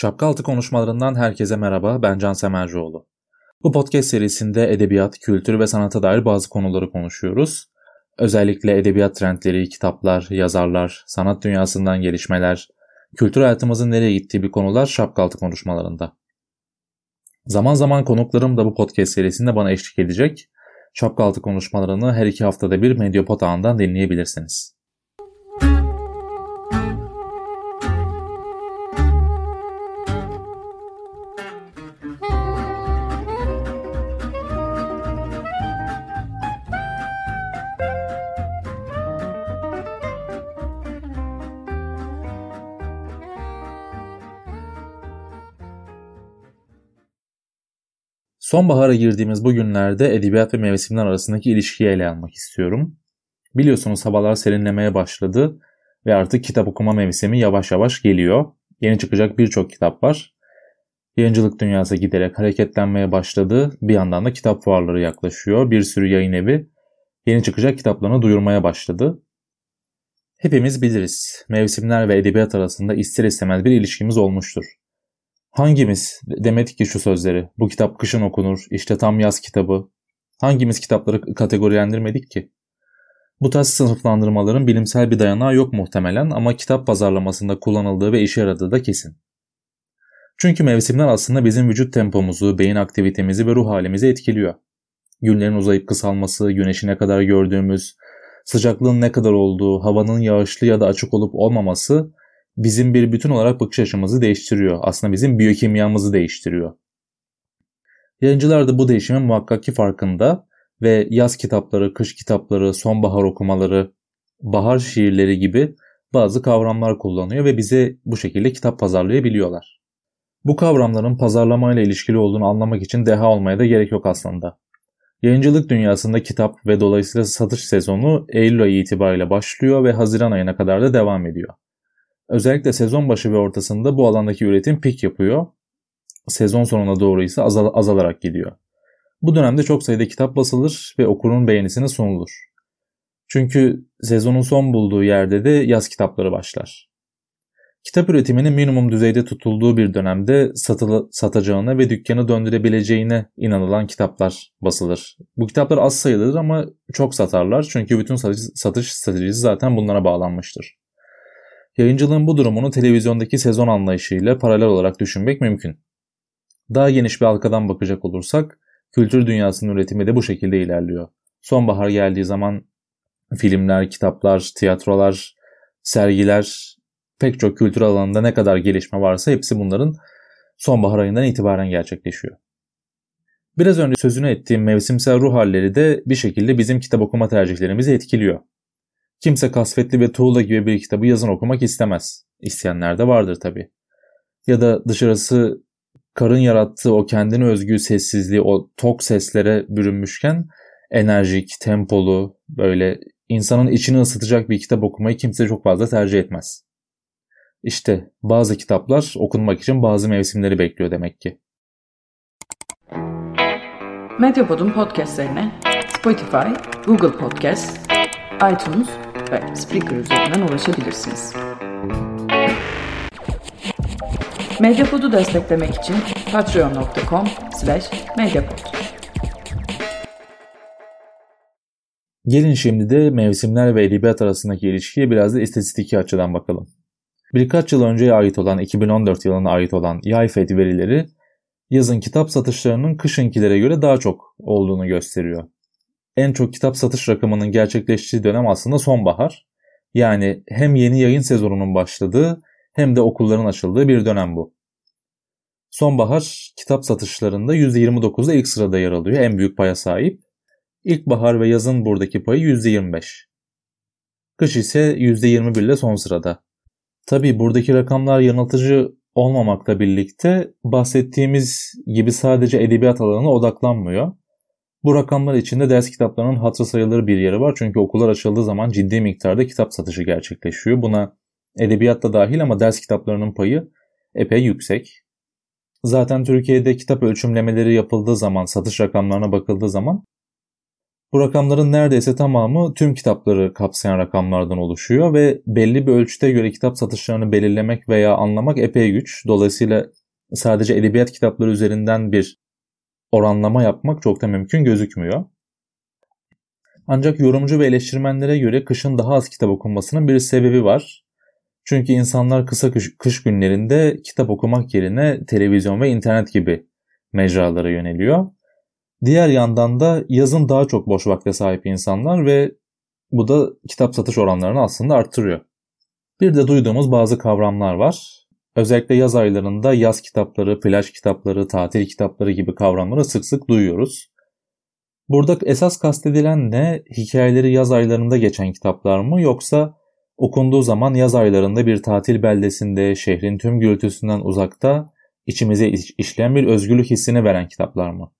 Şapka altı konuşmalarından herkese merhaba, ben Can Semercioğlu. Bu podcast serisinde edebiyat, kültür ve sanata dair bazı konuları konuşuyoruz. Özellikle edebiyat trendleri, kitaplar, yazarlar, sanat dünyasından gelişmeler, kültür hayatımızın nereye gittiği bir konular şapka altı konuşmalarında. Zaman zaman konuklarım da bu podcast serisinde bana eşlik edecek. Şapka altı konuşmalarını her iki haftada bir Medyapod ağından dinleyebilirsiniz. Sonbahara girdiğimiz bu günlerde edebiyat ve mevsimler arasındaki ilişkiyi ele almak istiyorum. Biliyorsunuz havalar serinlemeye başladı ve artık kitap okuma mevsimi yavaş yavaş geliyor. Yeni çıkacak birçok kitap var. Yayıncılık dünyası giderek hareketlenmeye başladı. Bir yandan da kitap fuarları yaklaşıyor. Bir sürü yayın evi yeni çıkacak kitaplarını duyurmaya başladı. Hepimiz biliriz. Mevsimler ve edebiyat arasında ister istemez bir ilişkimiz olmuştur. Hangimiz demedik ki şu sözleri? Bu kitap kışın okunur, işte tam yaz kitabı. Hangimiz kitapları kategorilendirmedik ki? Bu tarz sınıflandırmaların bilimsel bir dayanağı yok muhtemelen ama kitap pazarlamasında kullanıldığı ve işe yaradığı da kesin. Çünkü mevsimler aslında bizim vücut tempomuzu, beyin aktivitemizi ve ruh halimizi etkiliyor. Günlerin uzayıp kısalması, güneşi ne kadar gördüğümüz, sıcaklığın ne kadar olduğu, havanın yağışlı ya da açık olup olmaması bizim bir bütün olarak bakış açımızı değiştiriyor. Aslında bizim biyokimyamızı değiştiriyor. Yayıncılar da bu değişimin muhakkak ki farkında ve yaz kitapları, kış kitapları, sonbahar okumaları, bahar şiirleri gibi bazı kavramlar kullanıyor ve bize bu şekilde kitap pazarlayabiliyorlar. Bu kavramların pazarlamayla ilişkili olduğunu anlamak için deha olmaya da gerek yok aslında. Yayıncılık dünyasında kitap ve dolayısıyla satış sezonu Eylül ayı itibariyle başlıyor ve Haziran ayına kadar da devam ediyor. Özellikle sezon başı ve ortasında bu alandaki üretim pik yapıyor. Sezon sonuna doğru ise azal azalarak gidiyor. Bu dönemde çok sayıda kitap basılır ve okurun beğenisine sunulur. Çünkü sezonun son bulduğu yerde de yaz kitapları başlar. Kitap üretiminin minimum düzeyde tutulduğu bir dönemde satılı, satacağına ve dükkanı döndürebileceğine inanılan kitaplar basılır. Bu kitaplar az sayılıdır ama çok satarlar çünkü bütün satış, satış stratejisi zaten bunlara bağlanmıştır. Yayıncılığın bu durumunu televizyondaki sezon anlayışıyla paralel olarak düşünmek mümkün. Daha geniş bir halkadan bakacak olursak kültür dünyasının üretimi de bu şekilde ilerliyor. Sonbahar geldiği zaman filmler, kitaplar, tiyatrolar, sergiler, pek çok kültür alanında ne kadar gelişme varsa hepsi bunların sonbahar ayından itibaren gerçekleşiyor. Biraz önce sözünü ettiğim mevsimsel ruh halleri de bir şekilde bizim kitap okuma tercihlerimizi etkiliyor. Kimse kasvetli ve tuğla gibi bir kitabı yazın okumak istemez. İsteyenler de vardır tabi. Ya da dışarısı karın yarattığı o kendine özgü sessizliği, o tok seslere bürünmüşken enerjik, tempolu, böyle insanın içini ısıtacak bir kitap okumayı kimse çok fazla tercih etmez. İşte bazı kitaplar okunmak için bazı mevsimleri bekliyor demek ki. Medyapod'un podcastlerine Spotify, Google Podcast, iTunes ve Spreaker üzerinden ulaşabilirsiniz. Medyapod'u desteklemek için patreon.com slash medyapod. Gelin şimdi de mevsimler ve edebiyat arasındaki ilişkiye biraz da istatistiki açıdan bakalım. Birkaç yıl önceye ait olan 2014 yılına ait olan YAYFED verileri yazın kitap satışlarının kışınkilere göre daha çok olduğunu gösteriyor en çok kitap satış rakamının gerçekleştiği dönem aslında sonbahar. Yani hem yeni yayın sezonunun başladığı hem de okulların açıldığı bir dönem bu. Sonbahar kitap satışlarında %29'da ilk sırada yer alıyor. En büyük paya sahip. İlkbahar ve yazın buradaki payı %25. Kış ise %21 ile son sırada. Tabi buradaki rakamlar yanıltıcı olmamakla birlikte bahsettiğimiz gibi sadece edebiyat alanına odaklanmıyor. Bu rakamlar içinde ders kitaplarının hatırı sayılır bir yeri var. Çünkü okullar açıldığı zaman ciddi miktarda kitap satışı gerçekleşiyor. Buna edebiyat da dahil ama ders kitaplarının payı epey yüksek. Zaten Türkiye'de kitap ölçümlemeleri yapıldığı zaman, satış rakamlarına bakıldığı zaman Bu rakamların neredeyse tamamı tüm kitapları kapsayan rakamlardan oluşuyor ve belli bir ölçüte göre kitap satışlarını belirlemek veya anlamak epey güç. Dolayısıyla sadece edebiyat kitapları üzerinden bir oranlama yapmak çok da mümkün gözükmüyor. Ancak yorumcu ve eleştirmenlere göre kışın daha az kitap okunmasının bir sebebi var. Çünkü insanlar kısa kış, kış günlerinde kitap okumak yerine televizyon ve internet gibi mecralara yöneliyor. Diğer yandan da yazın daha çok boş vakte sahip insanlar ve bu da kitap satış oranlarını aslında arttırıyor. Bir de duyduğumuz bazı kavramlar var. Özellikle yaz aylarında yaz kitapları, plaj kitapları, tatil kitapları gibi kavramları sık sık duyuyoruz. Burada esas kastedilen ne? Hikayeleri yaz aylarında geçen kitaplar mı yoksa okunduğu zaman yaz aylarında bir tatil beldesinde, şehrin tüm gürültüsünden uzakta içimize işleyen bir özgürlük hissini veren kitaplar mı?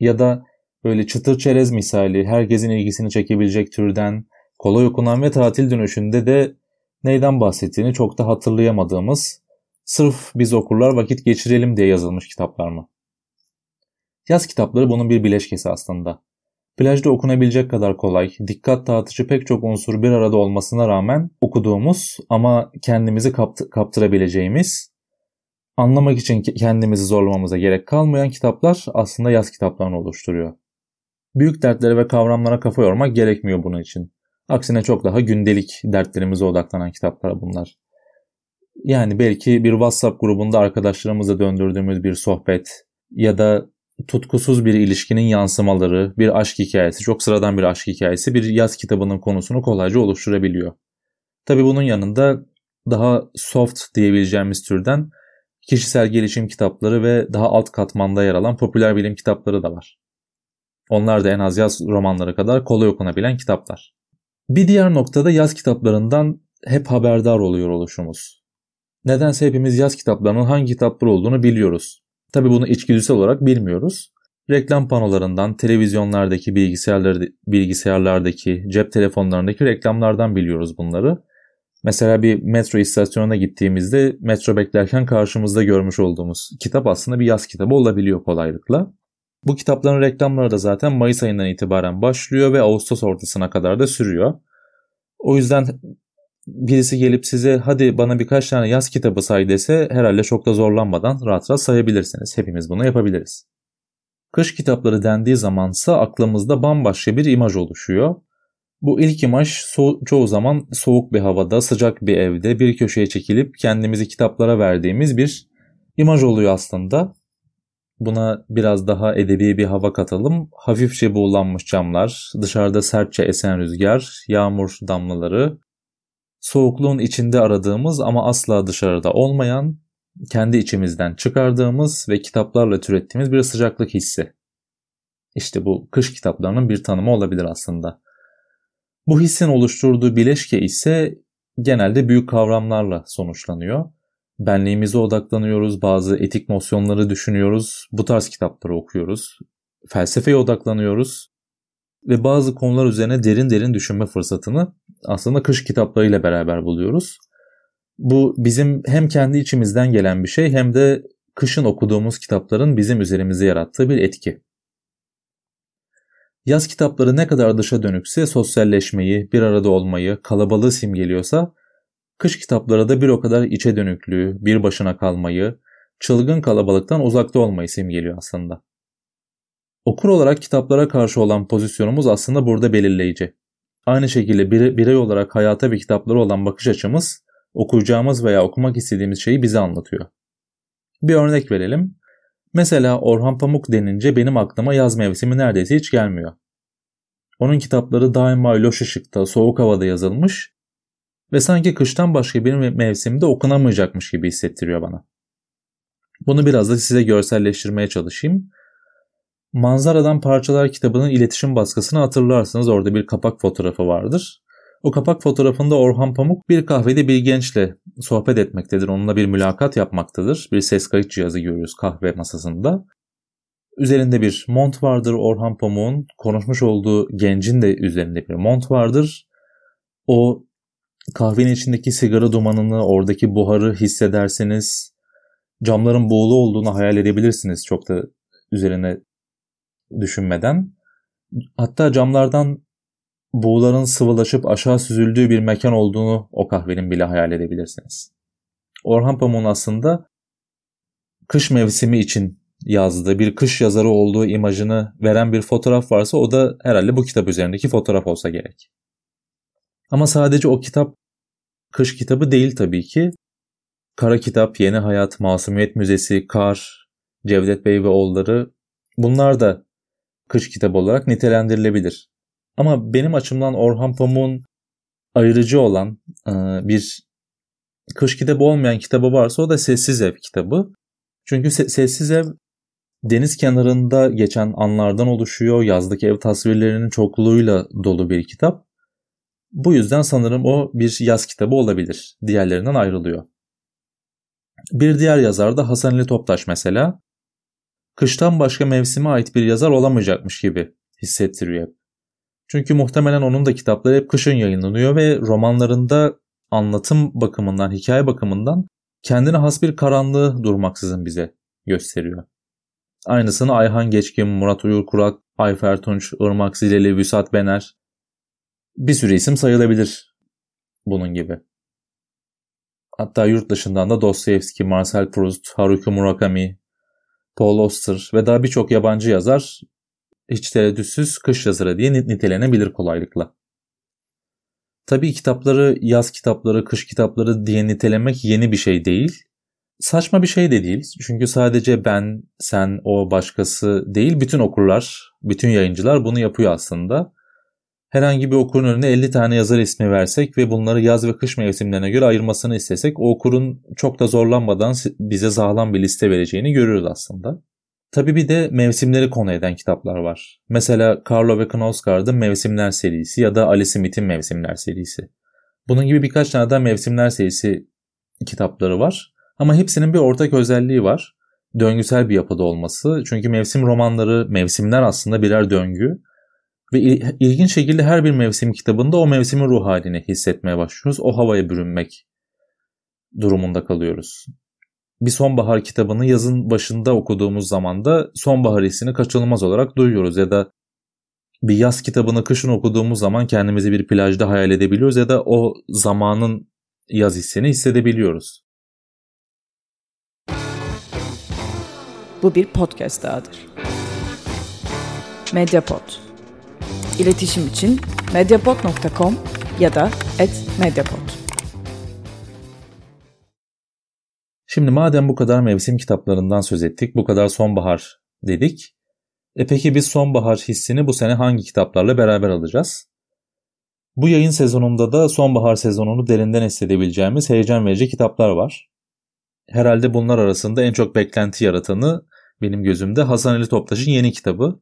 Ya da böyle çıtır çerez misali herkesin ilgisini çekebilecek türden kolay okunan ve tatil dönüşünde de neyden bahsettiğini çok da hatırlayamadığımız sırf biz okurlar vakit geçirelim diye yazılmış kitaplar mı? Yaz kitapları bunun bir bileşkesi aslında. Plajda okunabilecek kadar kolay, dikkat dağıtıcı pek çok unsur bir arada olmasına rağmen okuduğumuz ama kendimizi kapt- kaptırabileceğimiz, anlamak için kendimizi zorlamamıza gerek kalmayan kitaplar aslında yaz kitaplarını oluşturuyor. Büyük dertlere ve kavramlara kafa yormak gerekmiyor bunun için. Aksine çok daha gündelik dertlerimize odaklanan kitaplar bunlar. Yani belki bir WhatsApp grubunda arkadaşlarımızla döndürdüğümüz bir sohbet ya da tutkusuz bir ilişkinin yansımaları, bir aşk hikayesi, çok sıradan bir aşk hikayesi bir yaz kitabının konusunu kolayca oluşturabiliyor. Tabi bunun yanında daha soft diyebileceğimiz türden kişisel gelişim kitapları ve daha alt katmanda yer alan popüler bilim kitapları da var. Onlar da en az yaz romanları kadar kolay okunabilen kitaplar. Bir diğer noktada yaz kitaplarından hep haberdar oluyor oluşumuz. Nedense hepimiz yaz kitaplarının hangi kitaplar olduğunu biliyoruz. Tabi bunu içgüdüsel olarak bilmiyoruz. Reklam panolarından, televizyonlardaki, bilgisayarlardaki, cep telefonlarındaki reklamlardan biliyoruz bunları. Mesela bir metro istasyonuna gittiğimizde metro beklerken karşımızda görmüş olduğumuz kitap aslında bir yaz kitabı olabiliyor kolaylıkla. Bu kitapların reklamları da zaten Mayıs ayından itibaren başlıyor ve Ağustos ortasına kadar da sürüyor. O yüzden birisi gelip size hadi bana birkaç tane yaz kitabı say dese herhalde çok da zorlanmadan rahat rahat sayabilirsiniz. Hepimiz bunu yapabiliriz. Kış kitapları dendiği zamansa aklımızda bambaşka bir imaj oluşuyor. Bu ilk imaj so- çoğu zaman soğuk bir havada, sıcak bir evde bir köşeye çekilip kendimizi kitaplara verdiğimiz bir imaj oluyor aslında. Buna biraz daha edebi bir hava katalım. Hafifçe buğulanmış camlar, dışarıda sertçe esen rüzgar, yağmur damlaları, soğukluğun içinde aradığımız ama asla dışarıda olmayan, kendi içimizden çıkardığımız ve kitaplarla türettiğimiz bir sıcaklık hissi. İşte bu kış kitaplarının bir tanımı olabilir aslında. Bu hissin oluşturduğu bileşke ise genelde büyük kavramlarla sonuçlanıyor. Benliğimize odaklanıyoruz, bazı etik nosyonları düşünüyoruz, bu tarz kitapları okuyoruz. Felsefeye odaklanıyoruz ve bazı konular üzerine derin derin düşünme fırsatını aslında kış kitaplarıyla beraber buluyoruz. Bu bizim hem kendi içimizden gelen bir şey hem de kışın okuduğumuz kitapların bizim üzerimize yarattığı bir etki. Yaz kitapları ne kadar dışa dönükse sosyalleşmeyi, bir arada olmayı, kalabalığı simgeliyorsa kış kitapları da bir o kadar içe dönüklüğü, bir başına kalmayı, çılgın kalabalıktan uzakta olmayı simgeliyor aslında. Okur olarak kitaplara karşı olan pozisyonumuz aslında burada belirleyici. Aynı şekilde birey olarak hayata ve kitaplara olan bakış açımız okuyacağımız veya okumak istediğimiz şeyi bize anlatıyor. Bir örnek verelim. Mesela Orhan Pamuk denince benim aklıma yaz mevsimi neredeyse hiç gelmiyor. Onun kitapları daima loş ışıkta, soğuk havada yazılmış ve sanki kıştan başka bir mevsimde okunamayacakmış gibi hissettiriyor bana. Bunu biraz da size görselleştirmeye çalışayım. Manzaradan Parçalar kitabının iletişim baskısını hatırlarsınız. Orada bir kapak fotoğrafı vardır. O kapak fotoğrafında Orhan Pamuk bir kahvede bir gençle sohbet etmektedir. Onunla bir mülakat yapmaktadır. Bir ses kayıt cihazı görüyoruz kahve masasında. Üzerinde bir mont vardır Orhan Pamuk'un. Konuşmuş olduğu gencin de üzerinde bir mont vardır. O kahvenin içindeki sigara dumanını, oradaki buharı hissederseniz camların buğulu olduğunu hayal edebilirsiniz çok da üzerine düşünmeden. Hatta camlardan buğuların sıvılaşıp aşağı süzüldüğü bir mekan olduğunu o kahvenin bile hayal edebilirsiniz. Orhan Pamuk'un aslında kış mevsimi için yazdığı bir kış yazarı olduğu imajını veren bir fotoğraf varsa o da herhalde bu kitap üzerindeki fotoğraf olsa gerek. Ama sadece o kitap kış kitabı değil tabii ki. Kara Kitap, Yeni Hayat, Masumiyet Müzesi, Kar, Cevdet Bey ve oğulları bunlar da kış kitabı olarak nitelendirilebilir. Ama benim açımdan Orhan Pamuk'un ayırıcı olan e, bir kış kitabı olmayan kitabı varsa o da Sessiz Ev kitabı. Çünkü Sessiz Ev deniz kenarında geçen anlardan oluşuyor. Yazdaki ev tasvirlerinin çokluğuyla dolu bir kitap. Bu yüzden sanırım o bir yaz kitabı olabilir. Diğerlerinden ayrılıyor. Bir diğer yazar da Hasan Ali Toptaş mesela. Kıştan başka mevsime ait bir yazar olamayacakmış gibi hissettiriyor hep. Çünkü muhtemelen onun da kitapları hep kışın yayınlanıyor ve romanlarında anlatım bakımından, hikaye bakımından kendine has bir karanlığı durmaksızın bize gösteriyor. Aynısını Ayhan Geçkin, Murat Uyur Kurak, Ayfer Tunç, Irmak Zileli, Vüsat Bener bir sürü isim sayılabilir bunun gibi. Hatta yurt dışından da Dostoyevski, Marcel Proust, Haruki Murakami, Paul Auster ve daha birçok yabancı yazar hiç tereddütsüz kış yazarı diye nitelenebilir kolaylıkla. Tabii kitapları yaz kitapları, kış kitapları diye nitelemek yeni bir şey değil. Saçma bir şey de değil. Çünkü sadece ben, sen, o başkası değil. Bütün okurlar, bütün yayıncılar bunu yapıyor aslında. Herhangi bir okurun önüne 50 tane yazar ismi versek ve bunları yaz ve kış mevsimlerine göre ayırmasını istesek o okurun çok da zorlanmadan bize sağlam bir liste vereceğini görürüz aslında. Tabi bir de mevsimleri konu eden kitaplar var. Mesela Carlo ve Knausgaard'ın Mevsimler serisi ya da Ali Smith'in Mevsimler serisi. Bunun gibi birkaç tane daha Mevsimler serisi kitapları var. Ama hepsinin bir ortak özelliği var. Döngüsel bir yapıda olması. Çünkü mevsim romanları, mevsimler aslında birer döngü. Ve ilginç şekilde her bir mevsim kitabında o mevsimin ruh halini hissetmeye başlıyoruz. O havaya bürünmek durumunda kalıyoruz. Bir sonbahar kitabını yazın başında okuduğumuz zaman da sonbahar hissini kaçınılmaz olarak duyuyoruz ya da bir yaz kitabını kışın okuduğumuz zaman kendimizi bir plajda hayal edebiliyoruz ya da o zamanın yaz hissini hissedebiliyoruz. Bu bir podcast dahadır. Mediapod. İletişim için mediapod.com ya da @mediapod. Şimdi madem bu kadar mevsim kitaplarından söz ettik, bu kadar sonbahar dedik. E peki biz sonbahar hissini bu sene hangi kitaplarla beraber alacağız? Bu yayın sezonunda da sonbahar sezonunu derinden hissedebileceğimiz heyecan verici kitaplar var. Herhalde bunlar arasında en çok beklenti yaratanı benim gözümde Hasan Ali Toptaş'ın yeni kitabı.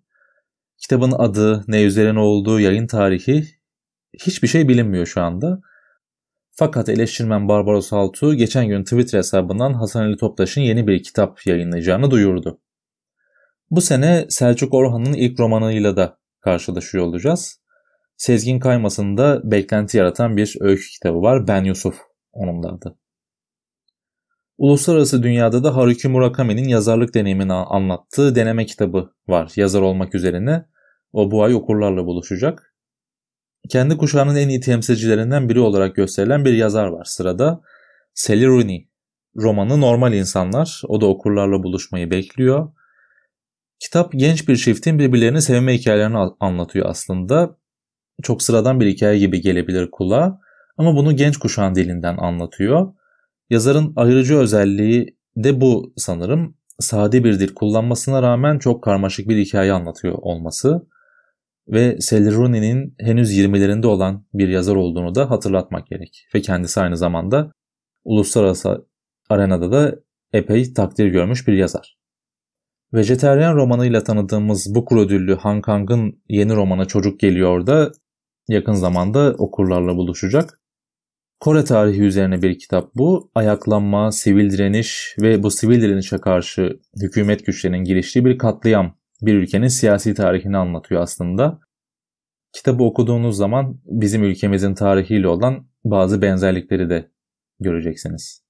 Kitabın adı, ne üzerine olduğu, yayın tarihi hiçbir şey bilinmiyor şu anda. Fakat eleştirmen Barbaros Altu geçen gün Twitter hesabından Hasan Ali Toptaş'ın yeni bir kitap yayınlayacağını duyurdu. Bu sene Selçuk Orhan'ın ilk romanıyla da karşılaşıyor olacağız. Sezgin Kaymas'ın da beklenti yaratan bir öykü kitabı var. Ben Yusuf onun adı. Uluslararası dünyada da Haruki Murakami'nin yazarlık deneyimini anlattığı deneme kitabı var yazar olmak üzerine. O bu ay okurlarla buluşacak. Kendi kuşağının en iyi temsilcilerinden biri olarak gösterilen bir yazar var sırada. Sally Rooney. Romanı Normal İnsanlar. O da okurlarla buluşmayı bekliyor. Kitap genç bir çiftin birbirlerini sevme hikayelerini anlatıyor aslında. Çok sıradan bir hikaye gibi gelebilir kulağa ama bunu genç kuşağın dilinden anlatıyor. Yazarın ayırıcı özelliği de bu sanırım. Sade bir dil kullanmasına rağmen çok karmaşık bir hikaye anlatıyor olması ve Sally Rooney'nin henüz 20'lerinde olan bir yazar olduğunu da hatırlatmak gerek. Ve kendisi aynı zamanda uluslararası arenada da epey takdir görmüş bir yazar. Vejeteryan romanıyla tanıdığımız bu ödüllü Han Kang'ın yeni romanı Çocuk Geliyor da yakın zamanda okurlarla buluşacak. Kore tarihi üzerine bir kitap bu. Ayaklanma, sivil direniş ve bu sivil direnişe karşı hükümet güçlerinin giriştiği bir katliam bir ülkenin siyasi tarihini anlatıyor aslında. Kitabı okuduğunuz zaman bizim ülkemizin tarihiyle olan bazı benzerlikleri de göreceksiniz.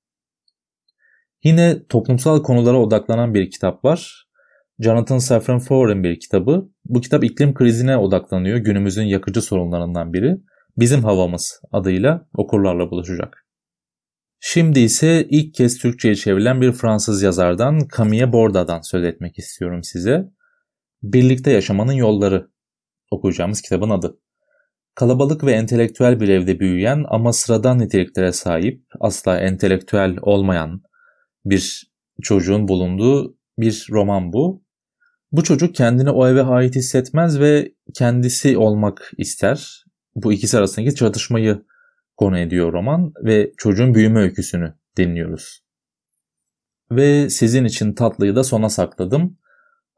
Yine toplumsal konulara odaklanan bir kitap var. Jonathan Safran Foer'in bir kitabı. Bu kitap iklim krizine odaklanıyor. Günümüzün yakıcı sorunlarından biri. Bizim Havamız adıyla okurlarla buluşacak. Şimdi ise ilk kez Türkçe'ye çevrilen bir Fransız yazardan Camille Borda'dan söz etmek istiyorum size. Birlikte Yaşamanın Yolları okuyacağımız kitabın adı. Kalabalık ve entelektüel bir evde büyüyen ama sıradan niteliklere sahip, asla entelektüel olmayan bir çocuğun bulunduğu bir roman bu. Bu çocuk kendini o eve ait hissetmez ve kendisi olmak ister. Bu ikisi arasındaki çatışmayı konu ediyor roman ve çocuğun büyüme öyküsünü dinliyoruz. Ve sizin için tatlıyı da sona sakladım.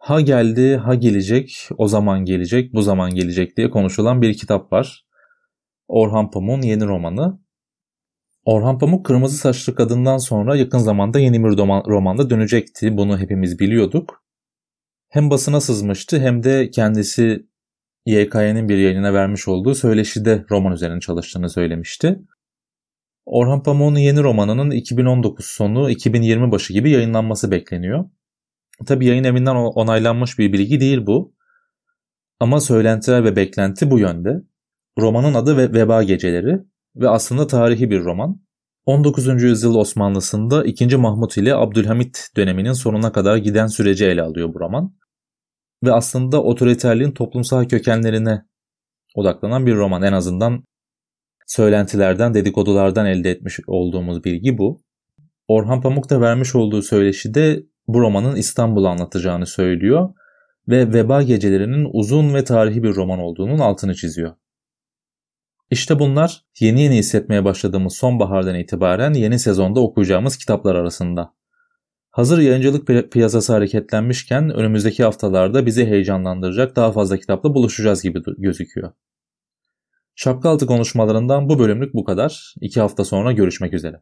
Ha geldi, ha gelecek, o zaman gelecek, bu zaman gelecek diye konuşulan bir kitap var. Orhan Pamuk'un yeni romanı. Orhan Pamuk Kırmızı Saçlı Kadın'dan sonra yakın zamanda yeni bir romanda dönecekti. Bunu hepimiz biliyorduk. Hem basına sızmıştı hem de kendisi YKY'nin bir yayınına vermiş olduğu söyleşide roman üzerine çalıştığını söylemişti. Orhan Pamuk'un yeni romanının 2019 sonu 2020 başı gibi yayınlanması bekleniyor. Tabi yayın evinden onaylanmış bir bilgi değil bu. Ama söylentiler ve beklenti bu yönde. Romanın adı ve Veba Geceleri ve aslında tarihi bir roman. 19. yüzyıl Osmanlısında 2. Mahmut ile Abdülhamit döneminin sonuna kadar giden süreci ele alıyor bu roman. Ve aslında otoriterliğin toplumsal kökenlerine odaklanan bir roman. En azından söylentilerden, dedikodulardan elde etmiş olduğumuz bilgi bu. Orhan Pamuk da vermiş olduğu söyleşide bu romanın İstanbul'u anlatacağını söylüyor ve Veba Gecelerinin uzun ve tarihi bir roman olduğunun altını çiziyor. İşte bunlar yeni yeni hissetmeye başladığımız sonbahardan itibaren yeni sezonda okuyacağımız kitaplar arasında. Hazır yayıncılık piyasası hareketlenmişken önümüzdeki haftalarda bizi heyecanlandıracak daha fazla kitapla buluşacağız gibi gözüküyor. Şapka altı konuşmalarından bu bölümlük bu kadar. İki hafta sonra görüşmek üzere.